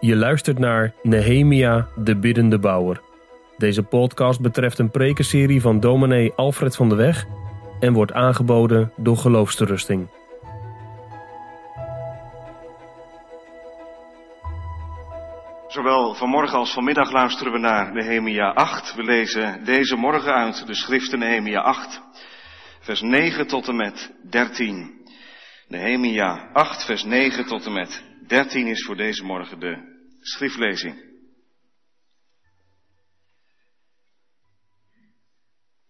Je luistert naar Nehemia, de biddende bouwer. Deze podcast betreft een prekenserie van dominee Alfred van de Weg en wordt aangeboden door Geloofsterusting. Zowel vanmorgen als vanmiddag luisteren we naar Nehemia 8. We lezen deze morgen uit de schriften Nehemia 8, vers 9 tot en met 13. Nehemia 8, vers 9 tot en met 13 is voor deze morgen de schriftlezing.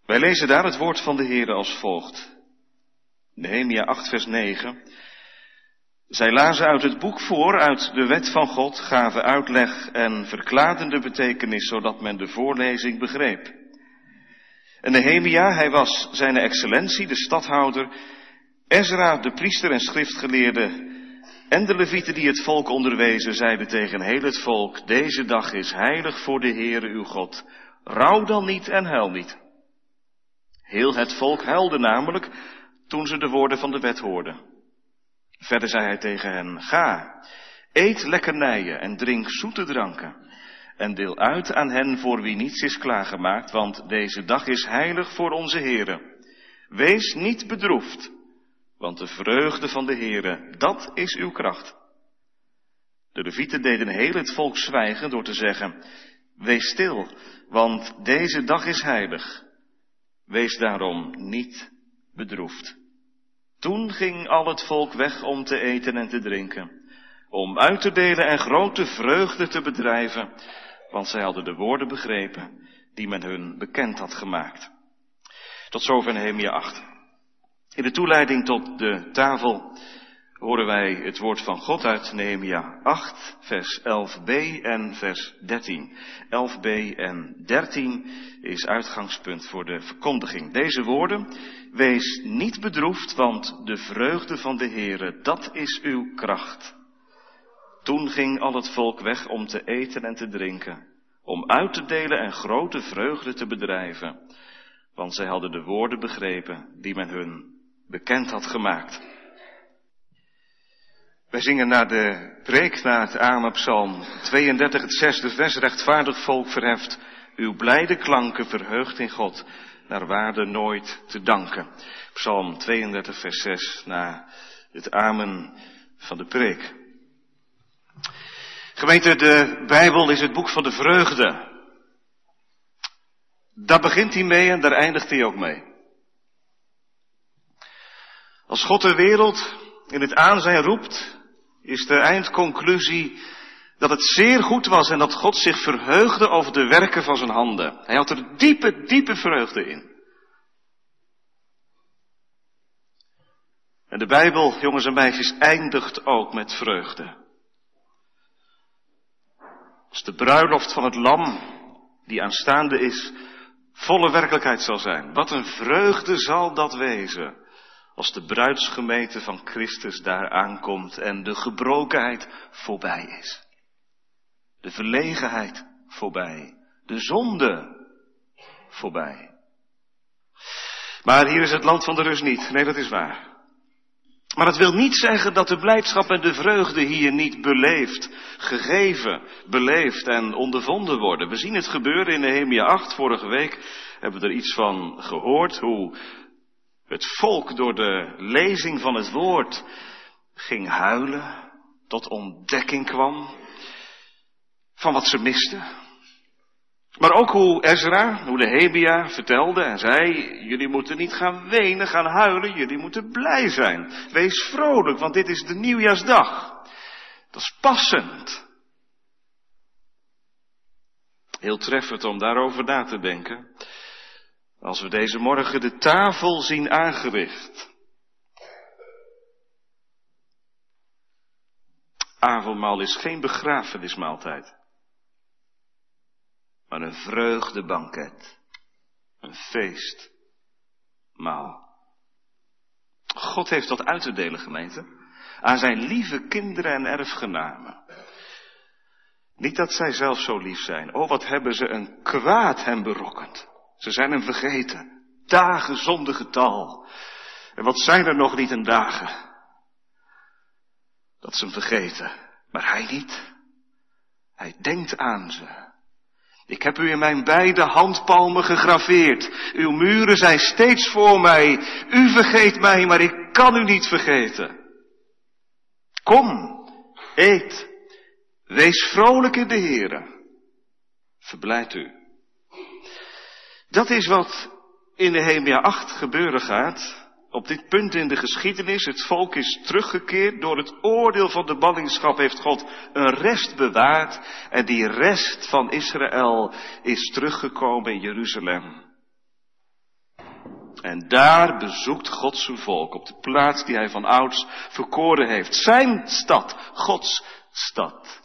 Wij lezen daar het woord van de Heer als volgt. Nehemia 8, vers 9. Zij lazen uit het boek voor, uit de wet van God, gaven uitleg en verklaarden de betekenis, zodat men de voorlezing begreep. En Nehemia, hij was zijn excellentie, de stadhouder, Ezra, de priester en schriftgeleerde, en de levieten die het volk onderwezen, zeiden tegen heel het volk, deze dag is heilig voor de Heere uw God. Rouw dan niet en huil niet. Heel het volk huilde namelijk toen ze de woorden van de wet hoorden. Verder zei hij tegen hen, ga, eet lekkernijen en drink zoete dranken. En deel uit aan hen voor wie niets is klaargemaakt, want deze dag is heilig voor onze Heere. Wees niet bedroefd, want de vreugde van de Heere, dat is uw kracht. De levieten deden heel het volk zwijgen door te zeggen, wees stil, want deze dag is heilig. Wees daarom niet bedroefd. Toen ging al het volk weg om te eten en te drinken, om uit te delen en grote vreugde te bedrijven, want zij hadden de woorden begrepen die men hun bekend had gemaakt. Tot zover Nehemia 8. In de toeleiding tot de tafel horen wij het woord van God uit Nehemia 8, vers 11b en vers 13. 11b en 13 is uitgangspunt voor de verkondiging. Deze woorden, wees niet bedroefd, want de vreugde van de Heere, dat is uw kracht. Toen ging al het volk weg om te eten en te drinken, om uit te delen en grote vreugde te bedrijven, want zij hadden de woorden begrepen die men hun bekend had gemaakt. Wij zingen naar de preek, naar het aan Psalm 32, het zesde vers. Rechtvaardig volk verheft uw blijde klanken verheugd in God, naar waarde nooit te danken. Psalm 32, vers 6, na het amen van de preek. Gemeente, de Bijbel is het boek van de vreugde. Daar begint hij mee en daar eindigt hij ook mee. Als God de wereld in het aanzijn roept, is de eindconclusie dat het zeer goed was en dat God zich verheugde over de werken van zijn handen. Hij had er diepe, diepe vreugde in. En de Bijbel, jongens en meisjes, eindigt ook met vreugde. Als de bruiloft van het lam, die aanstaande is, volle werkelijkheid zal zijn. Wat een vreugde zal dat wezen. Als de bruidsgemeente van Christus daar aankomt en de gebrokenheid voorbij is. De verlegenheid voorbij. De zonde voorbij. Maar hier is het land van de rust niet. Nee, dat is waar. Maar dat wil niet zeggen dat de blijdschap en de vreugde hier niet beleefd, gegeven, beleefd en ondervonden worden. We zien het gebeuren in Nehemia 8. Vorige week hebben we er iets van gehoord. Hoe het volk door de lezing van het woord ging huilen, tot ontdekking kwam van wat ze misten. Maar ook hoe Ezra, hoe de Hebia vertelde en zei, jullie moeten niet gaan wenen, gaan huilen, jullie moeten blij zijn. Wees vrolijk, want dit is de nieuwjaarsdag. Dat is passend. Heel treffend om daarover na te denken. Als we deze morgen de tafel zien aangericht. Avondmaal is geen begrafenismaaltijd, maar een vreugdebanket, een feestmaal. God heeft dat uit te delen, gemeente, aan zijn lieve kinderen en erfgenamen. Niet dat zij zelf zo lief zijn. Oh, wat hebben ze een kwaad hem berokkend. Ze zijn hem vergeten. Dagen zonder getal. En wat zijn er nog niet in dagen? Dat ze hem vergeten. Maar hij niet. Hij denkt aan ze. Ik heb u in mijn beide handpalmen gegraveerd. Uw muren zijn steeds voor mij. U vergeet mij, maar ik kan u niet vergeten. Kom, eet, wees vrolijk in de Heere. Verblijd u. Dat is wat in Nehemia 8 gebeuren gaat. Op dit punt in de geschiedenis, het volk is teruggekeerd. Door het oordeel van de ballingschap heeft God een rest bewaard. En die rest van Israël is teruggekomen in Jeruzalem. En daar bezoekt God zijn volk op de plaats die hij van ouds verkoren heeft. Zijn stad, Gods stad.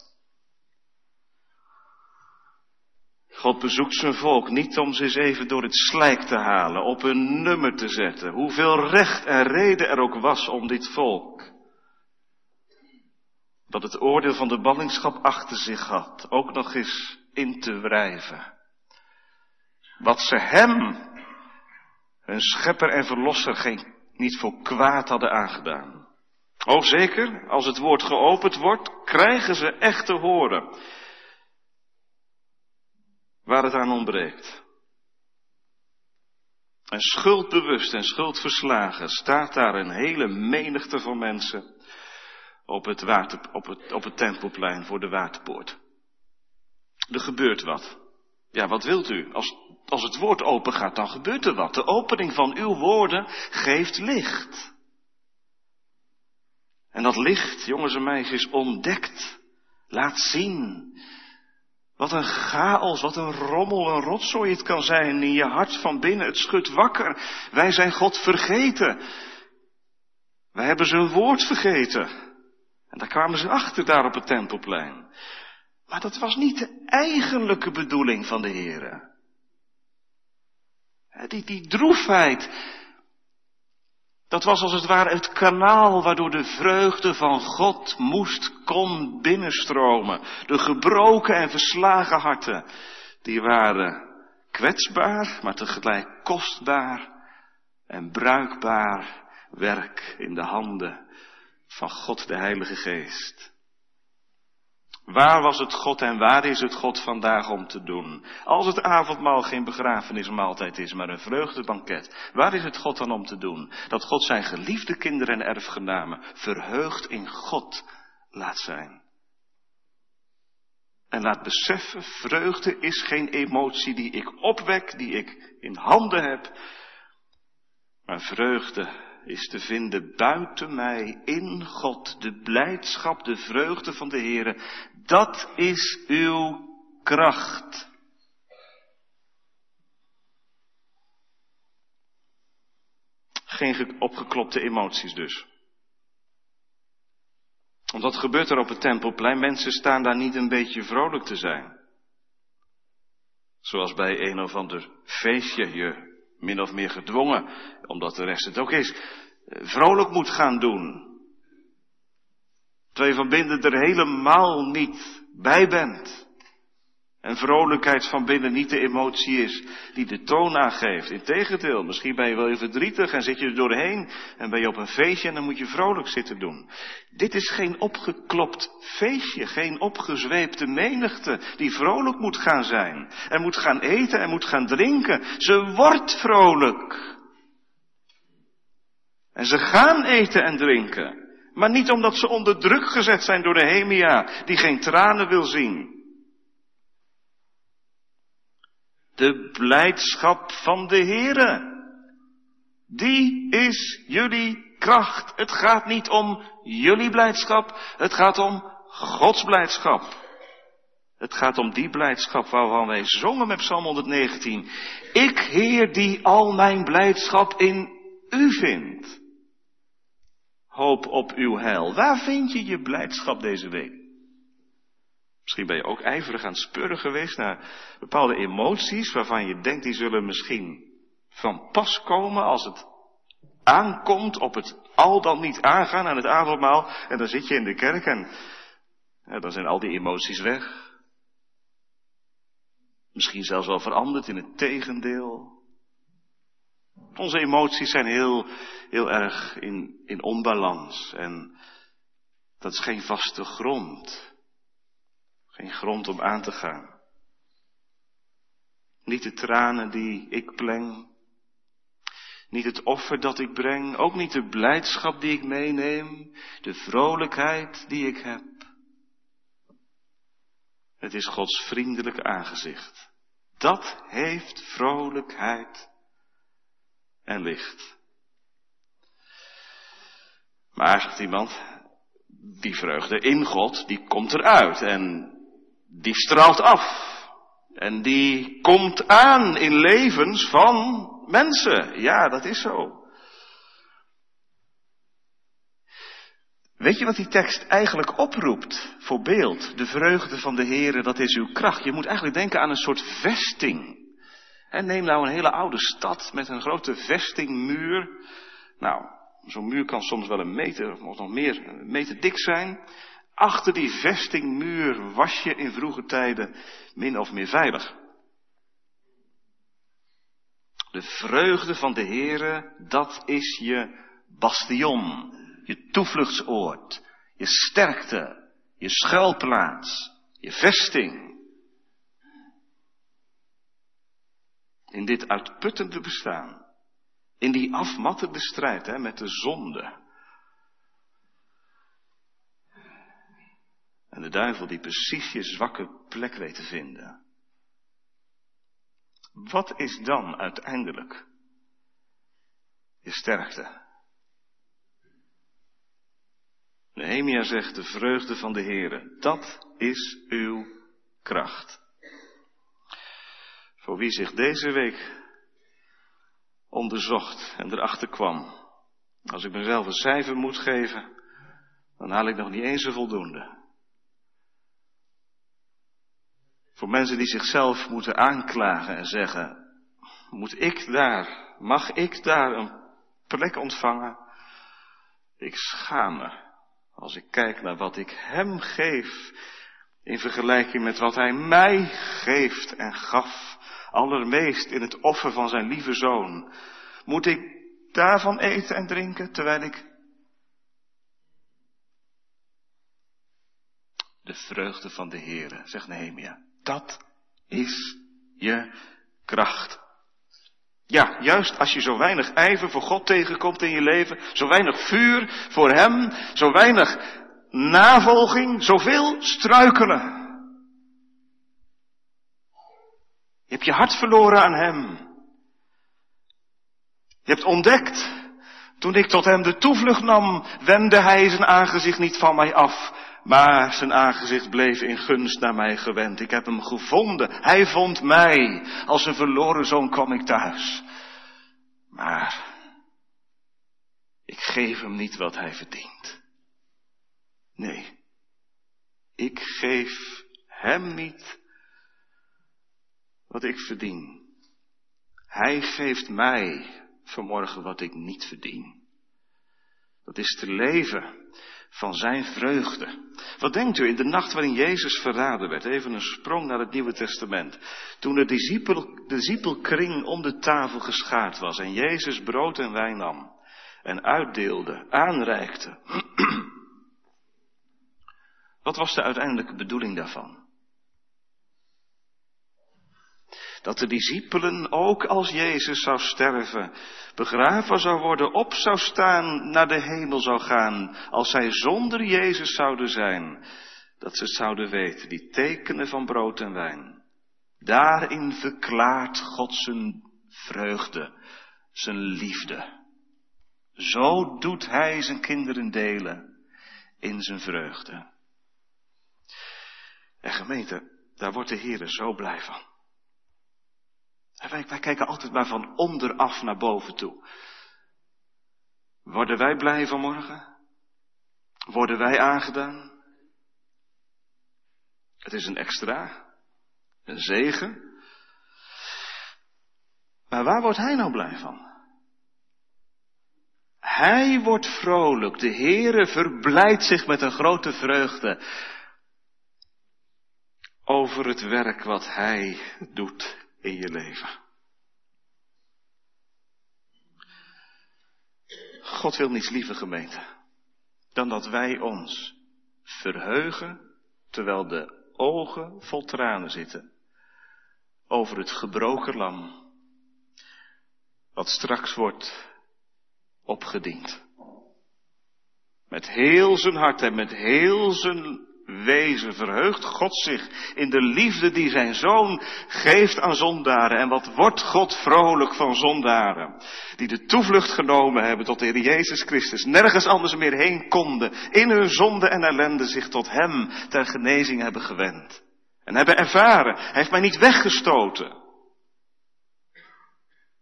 God bezoekt zijn volk niet om ze eens even door het slijk te halen, op een nummer te zetten. Hoeveel recht en reden er ook was om dit volk. Dat het oordeel van de ballingschap achter zich had, ook nog eens in te wrijven. Wat ze hem, hun schepper en verlosser, geen, niet voor kwaad hadden aangedaan. O zeker, als het woord geopend wordt, krijgen ze echt te horen waar het aan ontbreekt. En schuldbewust en schuldverslagen staat daar een hele menigte van mensen op het, water, op het, op het tempelplein voor de waterpoort. Er gebeurt wat. Ja, wat wilt u? Als, als het woord open gaat, dan gebeurt er wat. De opening van uw woorden geeft licht. En dat licht, jongens en meisjes, ontdekt, laat zien wat een chaos, wat een rommel, een rotzooi het kan zijn in je hart van binnen. Het schudt wakker. Wij zijn God vergeten. Wij hebben zijn woord vergeten. En daar kwamen ze achter daar op het tempelplein. Maar dat was niet de eigenlijke bedoeling van de Heer. Die, die droefheid, dat was als het ware het kanaal waardoor de vreugde van God moest, kon binnenstromen. De gebroken en verslagen harten, die waren kwetsbaar, maar tegelijk kostbaar en bruikbaar werk in de handen van God de Heilige Geest. Waar was het God en waar is het God vandaag om te doen? Als het avondmaal geen begrafenismaaltijd is, maar een vreugdebanket, waar is het God dan om te doen? Dat God zijn geliefde kinderen en erfgenamen verheugd in God laat zijn. En laat beseffen, vreugde is geen emotie die ik opwek, die ik in handen heb, maar vreugde is te vinden buiten mij, in God, de blijdschap, de vreugde van de Heere. Dat is uw kracht. Geen opgeklopte emoties dus. Want wat gebeurt er op het tempelplein? Mensen staan daar niet een beetje vrolijk te zijn. Zoals bij een of ander feestje je min of meer gedwongen, omdat de rest het ook is, vrolijk moet gaan doen. Terwijl je van binnen er helemaal niet bij bent. En vrolijkheid van binnen niet de emotie is die de toon aangeeft. Integendeel, misschien ben je wel even verdrietig en zit je er doorheen en ben je op een feestje en dan moet je vrolijk zitten doen. Dit is geen opgeklopt feestje, geen opgezweepte menigte die vrolijk moet gaan zijn. En moet gaan eten en moet gaan drinken. Ze wordt vrolijk. En ze gaan eten en drinken. Maar niet omdat ze onder druk gezet zijn door de Hemia, die geen tranen wil zien. De blijdschap van de Heere. Die is jullie kracht. Het gaat niet om jullie blijdschap, het gaat om Gods blijdschap. Het gaat om die blijdschap waarvan wij zongen met Psalm 119. Ik, Heer, die al mijn blijdschap in u vind. Hoop op uw heil. Waar vind je je blijdschap deze week? Misschien ben je ook ijverig aan het speuren geweest naar bepaalde emoties waarvan je denkt die zullen misschien van pas komen als het aankomt op het al dan niet aangaan aan het avondmaal. En dan zit je in de kerk en dan zijn al die emoties weg. Misschien zelfs wel veranderd in het tegendeel. Onze emoties zijn heel, heel erg in, in onbalans en dat is geen vaste grond. Geen grond om aan te gaan. Niet de tranen die ik pleng. Niet het offer dat ik breng. Ook niet de blijdschap die ik meeneem. De vrolijkheid die ik heb. Het is Gods vriendelijk aangezicht. Dat heeft vrolijkheid en licht. Maar, zegt iemand, die vreugde in God, die komt eruit en die straalt af. En die komt aan in levens van mensen. Ja, dat is zo. Weet je wat die tekst eigenlijk oproept voor beeld? De vreugde van de Heere, dat is uw kracht. Je moet eigenlijk denken aan een soort vesting. En neem nou een hele oude stad met een grote vestingmuur. Nou, zo'n muur kan soms wel een meter of nog meer, een meter dik zijn. Achter die vestingmuur was je in vroege tijden min of meer veilig. De vreugde van de Heere, dat is je bastion, je toevluchtsoord, je sterkte, je schuilplaats, je vesting. In dit uitputtende bestaan, in die afmattende strijd hè, met de zonde, En de duivel die precies je zwakke plek weet te vinden. Wat is dan uiteindelijk je sterkte? Nehemia zegt de vreugde van de Heere, dat is uw kracht. Voor wie zich deze week onderzocht en erachter kwam, als ik mezelf een cijfer moet geven, dan haal ik nog niet eens een voldoende. Voor mensen die zichzelf moeten aanklagen en zeggen, moet ik daar, mag ik daar een plek ontvangen? Ik schaam me als ik kijk naar wat ik hem geef in vergelijking met wat hij mij geeft en gaf, allermeest in het offer van zijn lieve zoon. Moet ik daarvan eten en drinken terwijl ik de vreugde van de Heere, zegt Nehemia. Dat is je kracht. Ja, juist als je zo weinig ijver voor God tegenkomt in je leven, zo weinig vuur voor Hem, zo weinig navolging, zoveel struikelen. Je hebt je hart verloren aan Hem. Je hebt ontdekt, toen ik tot Hem de toevlucht nam, wendde Hij zijn aangezicht niet van mij af, maar zijn aangezicht bleef in gunst naar mij gewend. Ik heb hem gevonden. Hij vond mij. Als een verloren zoon kwam ik thuis. Maar ik geef hem niet wat hij verdient. Nee, ik geef hem niet wat ik verdien. Hij geeft mij vanmorgen wat ik niet verdien. Dat is te leven van zijn vreugde. Wat denkt u in de nacht waarin Jezus verraden werd? Even een sprong naar het Nieuwe Testament. Toen de, discipel, de discipelkring om de tafel geschaard was en Jezus brood en wijn nam en uitdeelde, aanreikte. Wat was de uiteindelijke bedoeling daarvan? Dat de discipelen, ook als Jezus zou sterven, begraven zou worden, op zou staan, naar de hemel zou gaan, als zij zonder Jezus zouden zijn, dat ze het zouden weten, die tekenen van brood en wijn. Daarin verklaart God zijn vreugde, zijn liefde. Zo doet Hij zijn kinderen delen in zijn vreugde. En gemeente, daar wordt de Heer zo blij van. Wij, kijken altijd maar van onderaf naar boven toe. Worden wij blij vanmorgen? Worden wij aangedaan? Het is een extra, een zegen. Maar waar wordt hij nou blij van? Hij wordt vrolijk. De Heere verblijdt zich met een grote vreugde over het werk wat hij doet in je leven. God wil niets liever gemeente dan dat wij ons verheugen terwijl de ogen vol tranen zitten over het gebroken lam, wat straks wordt opgediend. Met heel zijn hart en met heel zijn wezen verheugt God zich in de liefde die zijn zoon geeft aan zondaren. En wat wordt God vrolijk van zondaren? Die de toevlucht genomen hebben tot de Heer Jezus Christus. Nergens anders meer heen konden. In hun zonde en ellende zich tot Hem ter genezing hebben gewend. En hebben ervaren. Hij heeft mij niet weggestoten.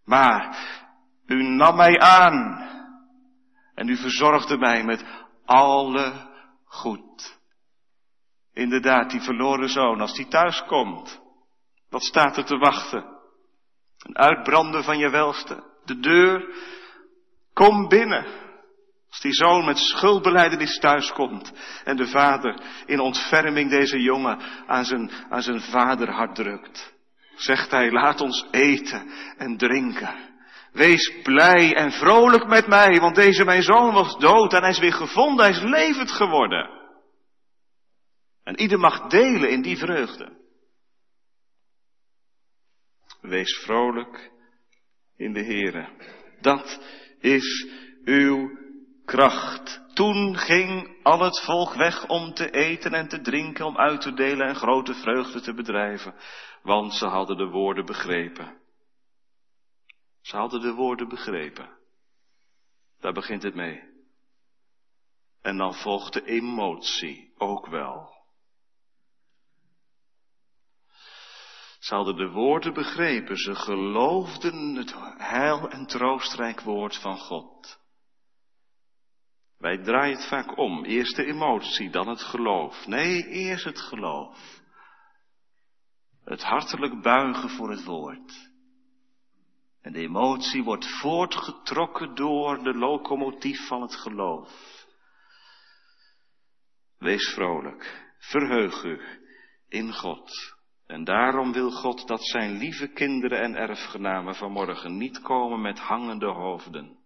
Maar u nam mij aan. En u verzorgde mij met alle goed. Inderdaad, die verloren zoon, als die thuis komt, wat staat er te wachten? Een uitbranden van je welste, de deur, kom binnen. Als die zoon met schuldbeleidenis thuis komt en de vader in ontferming deze jongen aan zijn, aan zijn vaderhart drukt, zegt hij, laat ons eten en drinken. Wees blij en vrolijk met mij, want deze mijn zoon was dood en hij is weer gevonden, hij is levend geworden. En ieder mag delen in die vreugde. Wees vrolijk in de Heere. Dat is uw kracht. Toen ging al het volk weg om te eten en te drinken, om uit te delen en grote vreugde te bedrijven, want ze hadden de woorden begrepen. Ze hadden de woorden begrepen. Daar begint het mee. En dan volgt de emotie ook wel. Ze hadden de woorden begrepen, ze geloofden het heil en troostrijk woord van God. Wij draaien het vaak om. Eerst de emotie, dan het geloof. Nee, eerst het geloof. Het hartelijk buigen voor het woord. En de emotie wordt voortgetrokken door de locomotief van het geloof. Wees vrolijk, verheug u in God. En daarom wil God dat zijn lieve kinderen en erfgenamen vanmorgen niet komen met hangende hoofden.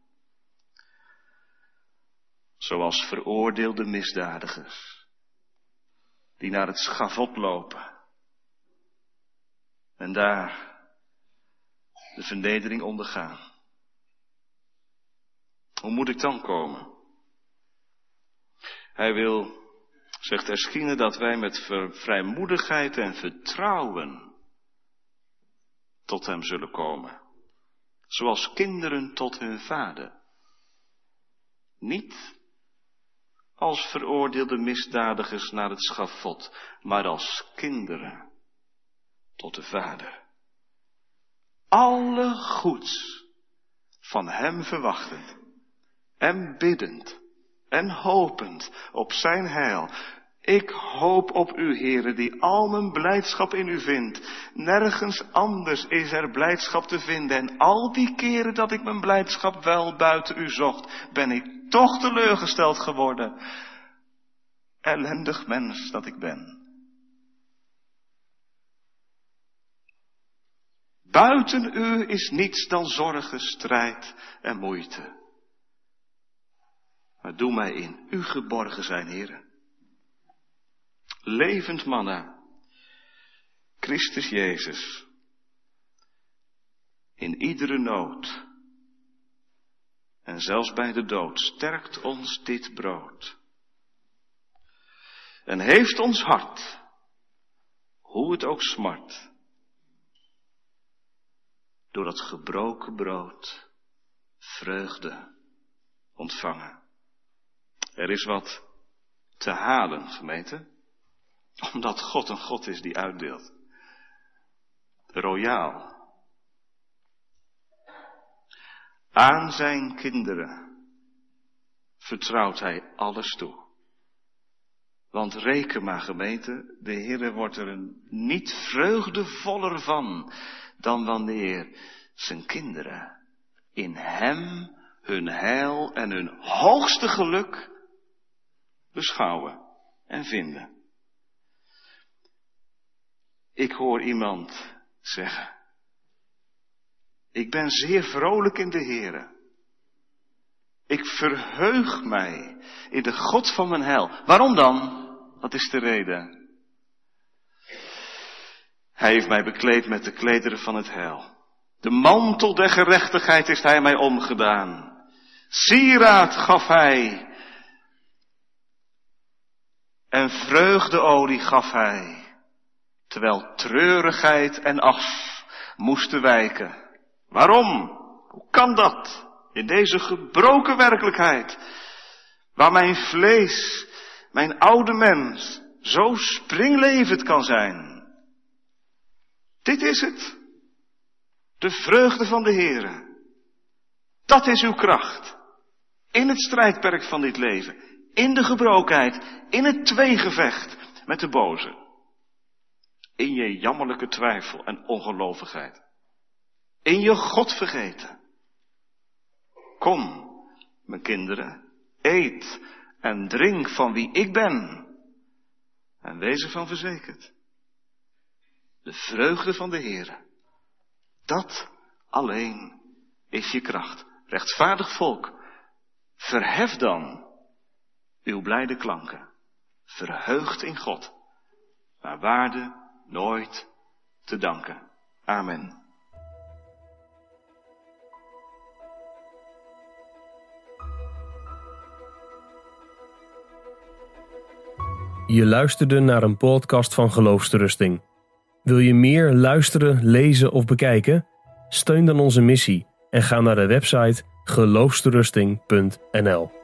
Zoals veroordeelde misdadigers, die naar het schavot lopen. En daar de vernedering ondergaan. Hoe moet ik dan komen? Hij wil zegt Eschine dat wij met vrijmoedigheid en vertrouwen tot Hem zullen komen. Zoals kinderen tot hun vader. Niet als veroordeelde misdadigers naar het schafot, maar als kinderen tot de vader. Alle goeds van Hem verwachtend en biddend en hopend op zijn heil. Ik hoop op u, heren, die al mijn blijdschap in u vindt. Nergens anders is er blijdschap te vinden. En al die keren dat ik mijn blijdschap wel buiten u zocht, ben ik toch teleurgesteld geworden. Ellendig mens dat ik ben. Buiten u is niets dan zorgen, strijd en moeite. Doe mij in u geborgen zijn, heren. Levend manna, Christus Jezus, in iedere nood en zelfs bij de dood sterkt ons dit brood. En heeft ons hart, hoe het ook smart, door dat gebroken brood vreugde ontvangen. Er is wat te halen, gemeente. Omdat God een God is die uitdeelt. Royaal. Aan zijn kinderen vertrouwt hij alles toe. Want reken maar gemeente, de Heer wordt er een niet vreugdevoller van dan wanneer zijn kinderen in Hem hun heil en hun hoogste geluk beschouwen en vinden. Ik hoor iemand zeggen, ik ben zeer vrolijk in de Heere. Ik verheug mij in de God van mijn heil. Waarom dan? Wat is de reden? Hij heeft mij bekleed met de klederen van het heil. De mantel der gerechtigheid is hij mij omgedaan. Sieraad gaf hij. En vreugdeolie gaf hij. Terwijl treurigheid en af moesten wijken. Waarom? Hoe kan dat? In deze gebroken werkelijkheid. Waar mijn vlees, mijn oude mens, zo springlevend kan zijn. Dit is het. De vreugde van de Heere. Dat is uw kracht. In het strijdperk van dit leven. In de gebrokenheid. In het tweegevecht met de boze. In je jammerlijke twijfel en ongelovigheid. In je God vergeten. Kom, mijn kinderen, eet en drink van wie ik ben. En wees ervan verzekerd. De vreugde van de Heere. Dat alleen is je kracht. Rechtvaardig volk, verhef dan uw blijde klanken. Verheugd in God, maar waarde nooit te danken. Amen. Je luisterde naar een podcast van Geloofsterusting. Wil je meer luisteren, lezen of bekijken? Steun dan onze missie en ga naar de website geloofsterusting.nl.